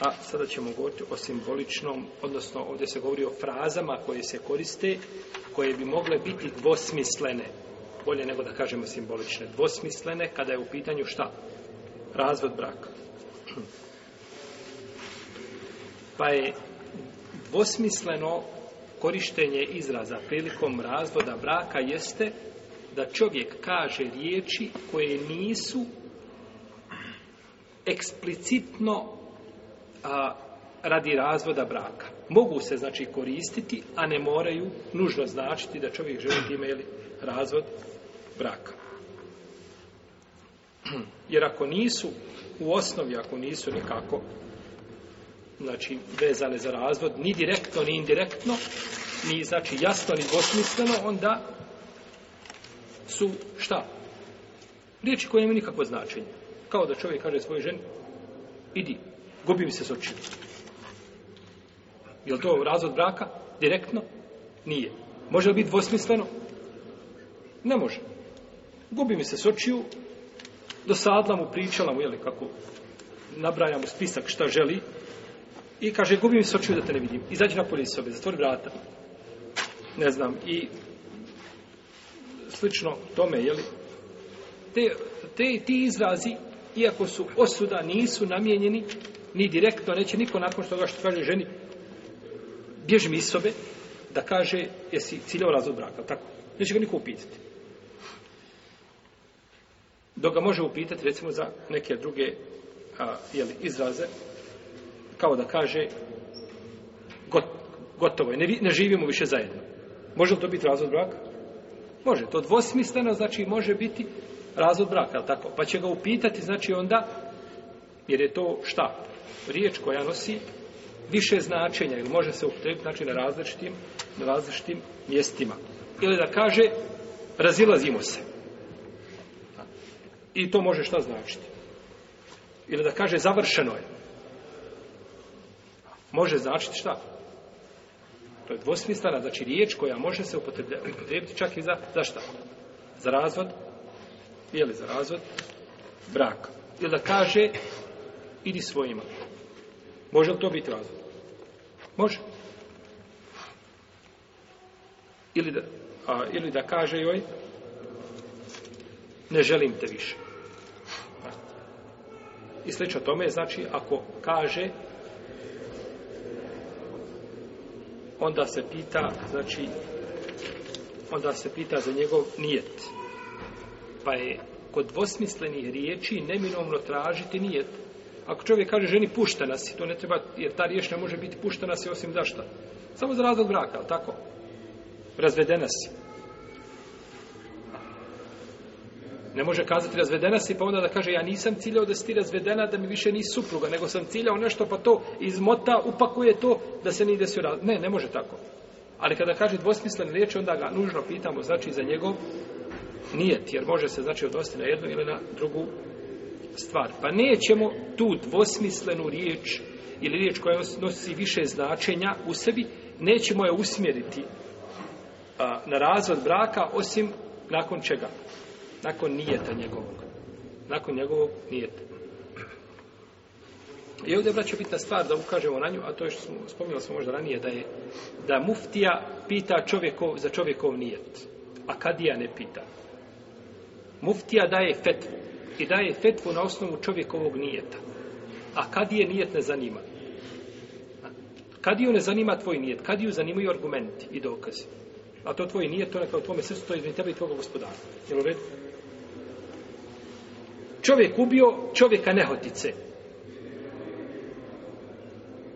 A sada ćemo govoriti o simboličnom, odnosno ovdje se govori o frazama koje se koriste, koje bi mogle biti dvosmislene. Bolje nego da kažemo simbolične. Dvosmislene kada je u pitanju šta? Razvod braka. Pa je dvosmisleno korištenje izraza prilikom razvoda braka jeste da čovjek kaže riječi koje nisu eksplicitno a, radi razvoda braka. Mogu se znači koristiti, a ne moraju nužno značiti da čovjek želi time razvod braka. Jer ako nisu u osnovi, ako nisu nikako znači vezane za razvod, ni direktno, ni indirektno, ni znači jasno, ni dvosmisleno, onda su šta? Riječi koje imaju nikakvo značenje. Kao da čovjek kaže svoj ženi, idi, gubi mi se s očiju. Je to razvod braka? Direktno? Nije. Može li biti dvosmisleno? Ne može. Gubi mi se s očiju, dosadla mu, pričala mu, jeli, kako nabraja mu spisak šta želi i kaže, gubi mi se očiju da te ne vidim. Izađi napolje iz sobe, zatvori vrata. Ne znam, i slično tome, jeli, te, te, ti izrazi, iako su osuda, nisu namijenjeni ni direktno neće niko nakon što toga što kaže ženi bježi mi sobe da kaže jesi ciljao razvod braka, tako? Neće ga niko upitati. Dok ga može upitati recimo za neke druge a, jeli, izraze, kao da kaže gotovo je, ne, ne živimo više zajedno. Može li to biti razvod braka? Može, to dvosmisleno znači može biti razvod braka, tako? Pa će ga upitati, znači onda, jer je to šta? riječ koja nosi više značenja ili može se upotrijebiti znači na različitim, na različitim mjestima. Ili da kaže razilazimo se. I to može šta značiti? Ili da kaže završeno je. Može značiti šta? To je dvosmislana. znači riječ koja može se upotrijebiti čak i za, za šta? Za razvod, ili za razvod, brak. Ili da kaže ili svojima. Može li to biti razlog? Može. Ili da, a, ili da kaže joj ne želim te više. I slično tome, znači, ako kaže onda se pita, znači, onda se pita za njegov nijet. Pa je kod dvosmislenih riječi neminovno tražiti nijet. Ako čovjek kaže ženi puštena si, to ne treba, jer ta riječ ne može biti puštena si osim zašta. Samo za razlog braka, ali tako? Razvedena si. Ne može kazati razvedena si, pa onda da kaže ja nisam ciljao da si ti razvedena, da mi više nisi supruga, nego sam ciljao nešto, pa to izmota, upakuje to, da se nije desio razvedena. Ne, ne može tako. Ali kada kaže dvosmislen riječi, onda ga nužno pitamo, znači za njegov nijet, jer može se znači odnositi na jednu ili na drugu stvar. Pa nećemo tu dvosmislenu riječ ili riječ koja nosi više značenja u sebi, nećemo je usmjeriti na razvod braka osim nakon čega? Nakon nijeta njegovog. Nakon njegovog nijeta. I ovdje, braćo, bitna stvar da ukažemo na nju, a to je što smo, spominjali smo možda ranije, da je da muftija pita čovjekov, za čovjekov nijet, a kadija ne pita. Muftija daje fetvu, i daje fetvu na osnovu čovjekovog nijeta. A kad je nijet ne zanima? Kad ju ne zanima tvoj nijet? Kad ju zanimaju argumenti i dokazi? A to tvoj nijet, to neka u tvome srcu, to je između tebe i tvojeg gospodara. Čovjek ubio čovjeka nehotice.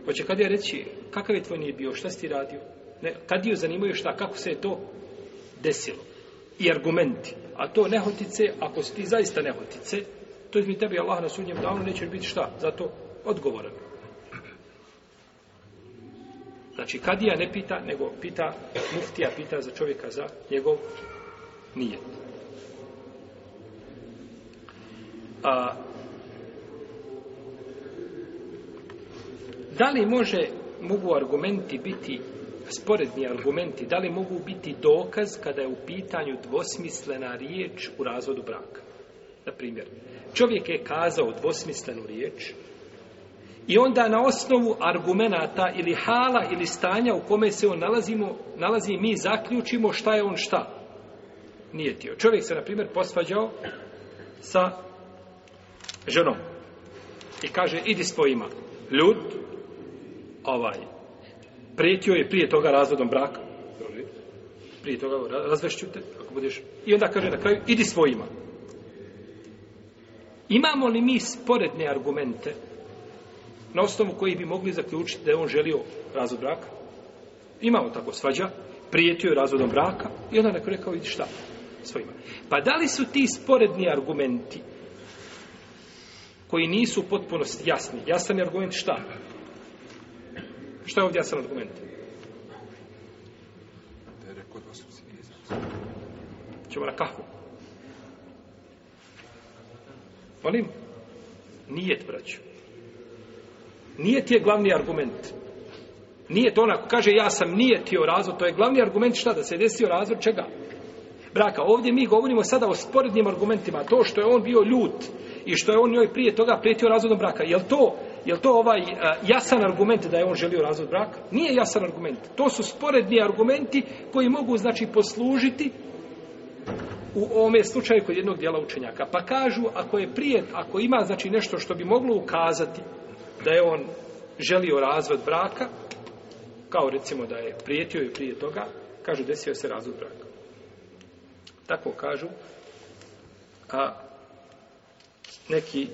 Hoće kad je reći, kakav je tvoj nije bio, šta si ti radio? Ne, kad ju zanimaju šta, kako se je to desilo? I argumenti. A to nehotice, ako si ti zaista nehotice, to izmi tebi Allah na sudnjem danu neće biti šta, zato odgovoran. Znači, kadija ne pita, nego pita, muftija pita za čovjeka za njegov nijet. A, da li može, mogu argumenti biti sporedni argumenti, da li mogu biti dokaz kada je u pitanju dvosmislena riječ u razvodu braka? Na primjer, čovjek je kazao dvosmislenu riječ i onda na osnovu argumenata ili hala ili stanja u kome se on nalazimo, nalazi, mi zaključimo šta je on šta. Nije tio. Čovjek se, na primjer, posvađao sa ženom i kaže, idi svojima, ljud, ovaj, Prijetio je prije toga razvodom braka. Prije toga razvešću te, ako budeš. I onda kaže na kraju, idi svojima. Imamo li mi sporedne argumente na osnovu koji bi mogli zaključiti da je on želio razvod braka? Imamo tako svađa, prijetio je razvodom braka i onda neko kraju rekao, idi šta? Svojima. Pa da li su ti sporedni argumenti koji nisu potpuno potpunosti jasni? Jasan je argument šta? Što je ovdje jasan argument? Čemo na kahvu. Molim? Nijet, braću. Nijet je glavni argument. Nije to onako, kaže ja sam nijetio razvod, to je glavni argument šta, da se desio razvod čega? Braka, ovdje mi govorimo sada o sporednim argumentima, to što je on bio ljut, i što je on njoj prije toga prijetio razvodom braka. Jel to, jel to ovaj jasan argument da je on želio razvod braka? Nije jasan argument. To su sporedni argumenti koji mogu znači poslužiti u ovome slučaju kod jednog dijela učenjaka. Pa kažu ako je prije, ako ima znači nešto što bi moglo ukazati da je on želio razvod braka, kao recimo da je prijetio i prije toga, kažu desio se razvod braka. Tako kažu. A neki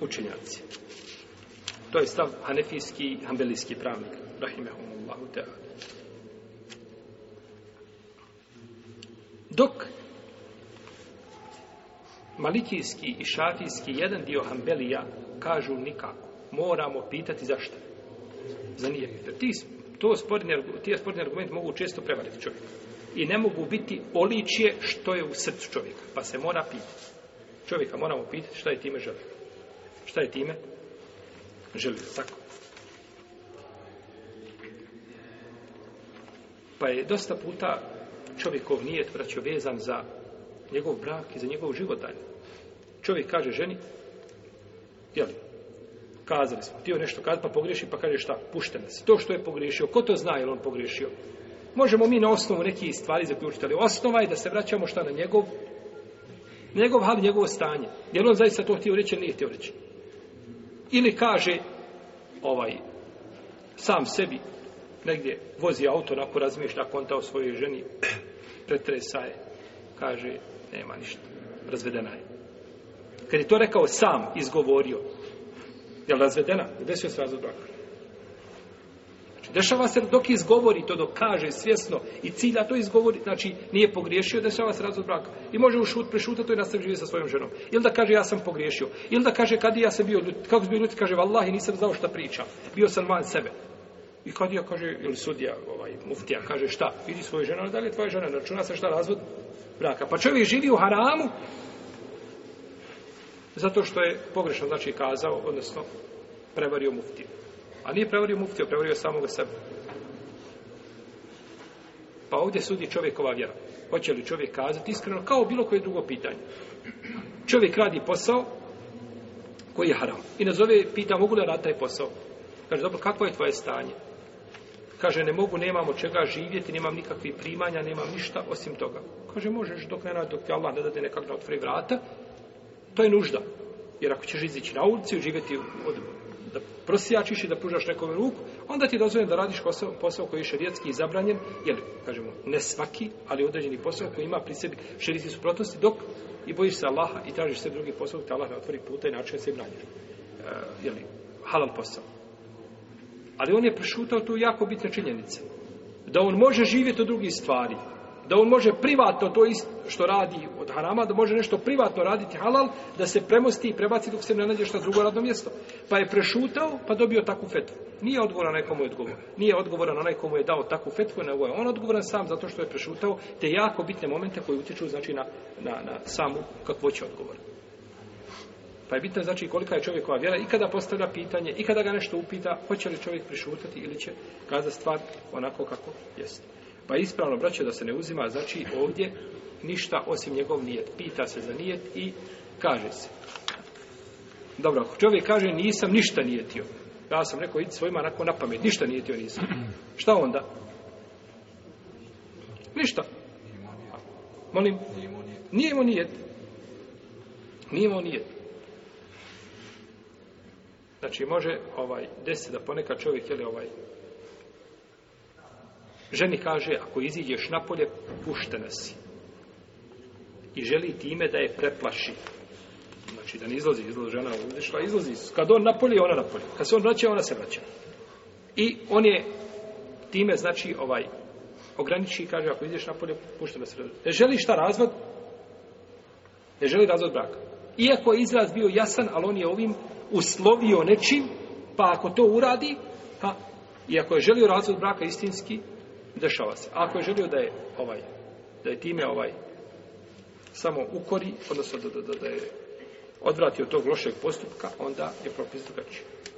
učenjaci. To je stav hanefijski i hambelijski pravnik. Rahimehumullahu ta'ala. Dok malikijski i šafijski jedan dio hambelija kažu nikako. Moramo pitati zašto. Za nije. Ti, to sporni, ti argument mogu često prevariti čovjeka. I ne mogu biti oličije što je u srcu čovjeka. Pa se mora pitati čovjeka moramo pitati šta je time želio. Šta je time želio, tako. Pa je dosta puta čovjekov nijet, vraćao vezan za njegov brak i za njegov život dalje. Čovjek kaže ženi, jel, kazali smo, htio nešto kad pa pogriješi, pa kaže šta, puštena si. To što je pogriješio, ko to zna, je on pogriješio? Možemo mi na osnovu nekih stvari zaključiti, ali osnova je da se vraćamo šta na njegov njegov hal, njegovo stanje. Je on zaista to htio reći ili nije htio reći? Ili kaže, ovaj, sam sebi, negdje vozi auto, ako razmišlja konta o svojoj ženi, pretresa je, kaže, nema ništa, razvedena je. Kad je to rekao sam, izgovorio, je li razvedena? Desio se razvod braka. Znači, dešava se dok izgovori to, dok kaže svjesno i cilja to izgovori, znači nije pogriješio, dešava se razvod braka. I može u šut, prešutati i nastavi živjeti sa svojom ženom. Ili da kaže ja sam pogriješio. Ili da kaže kad ja sam bio kako bi ljudi kaže vallahi nisam znao šta pričam. Bio sam van sebe. I kad ja kaže, ili sudija, ovaj, muftija, kaže šta, vidi svoju ženu, da li je tvoja žena, računa se šta razvod braka. Pa čovjek živi u haramu, zato što je pogrešno, znači, kazao, odnosno, prevario muftiju. A nije prevario muftio, prevario samog sebe. Pa ovdje sudi čovjekova vjera. Hoće li čovjek kazati iskreno, kao bilo koje drugo pitanje. Čovjek radi posao koji je haram. I nazove, pita, mogu li raditi taj posao? Kaže, dobro, kakvo je tvoje stanje? Kaže, ne mogu, nemam od čega živjeti, nemam nikakvih primanja, nemam ništa osim toga. Kaže, možeš dok ne radi, dok ti Allah ne dade nekak da otvori vrata, to je nužda. Jer ako ćeš izići na ulicu i živjeti od da prosjačiš i da pružaš nekome ruku, onda ti je da radiš posao, posao koji je šerijetski i zabranjen, jer, kažemo, ne svaki, ali određeni posao koji ima pri sebi šerijski suprotnosti, dok i bojiš se Allaha i tražiš sve drugi posao, te Allah ne otvori puta i način se im nađeš. E, halal posao. Ali on je prešutao tu jako bitne činjenice. Da on može živjeti od drugih stvari, da on može privatno to isto što radi od harama, da može nešto privatno raditi halal, da se premosti i prebaci dok se ne nađe što drugo radno mjesto. Pa je prešutao, pa dobio takvu fetvu. Nije odgovoran onaj komu je odgovor. Nije odgovoran na komu je dao takvu fetvu, nego je on odgovoran sam zato što je prešutao te jako bitne momente koji utječu znači, na, na, na samu će odgovora. Pa je bitno znači kolika je čovjekova vjera i kada postavlja pitanje i kada ga nešto upita, hoće li čovjek prešutati ili će kazati stvar onako kako jeste. Pa ispravno, braće, da se ne uzima, znači ovdje ništa osim njegov nijet. Pita se za nijet i kaže se. Dobro, ako čovjek kaže nisam ništa nijetio, ja sam rekao, idi svojima nakon na pamet, ništa nijetio nisam. Šta onda? Ništa. Molim? Nije imao nijet. Nije imao nijet. Znači, može ovaj, desiti da ponekad čovjek, jel, ovaj, Ženi kaže, ako iziđeš napolje, puštena si. I želi time da je preplaši. Znači, da ne izlazi, znači, izlazi žena izlazi, izlazi. Kad on napolje, ona napolje. Kad se on vraća, ona se vraća. I on je time, znači, ovaj, ograniči i kaže, ako izješ napolje, puštena si. Ne želi šta razvod? Ne želi razvod braka. Iako je izraz bio jasan, ali on je ovim uslovio nečim, pa ako to uradi, pa, iako je želio razvod braka istinski, Dešava se. Ako je želio da je ovaj, da je time ovaj samo ukori, odnosno da, da, da, je odvratio tog lošeg postupka, onda je propis drugačiji.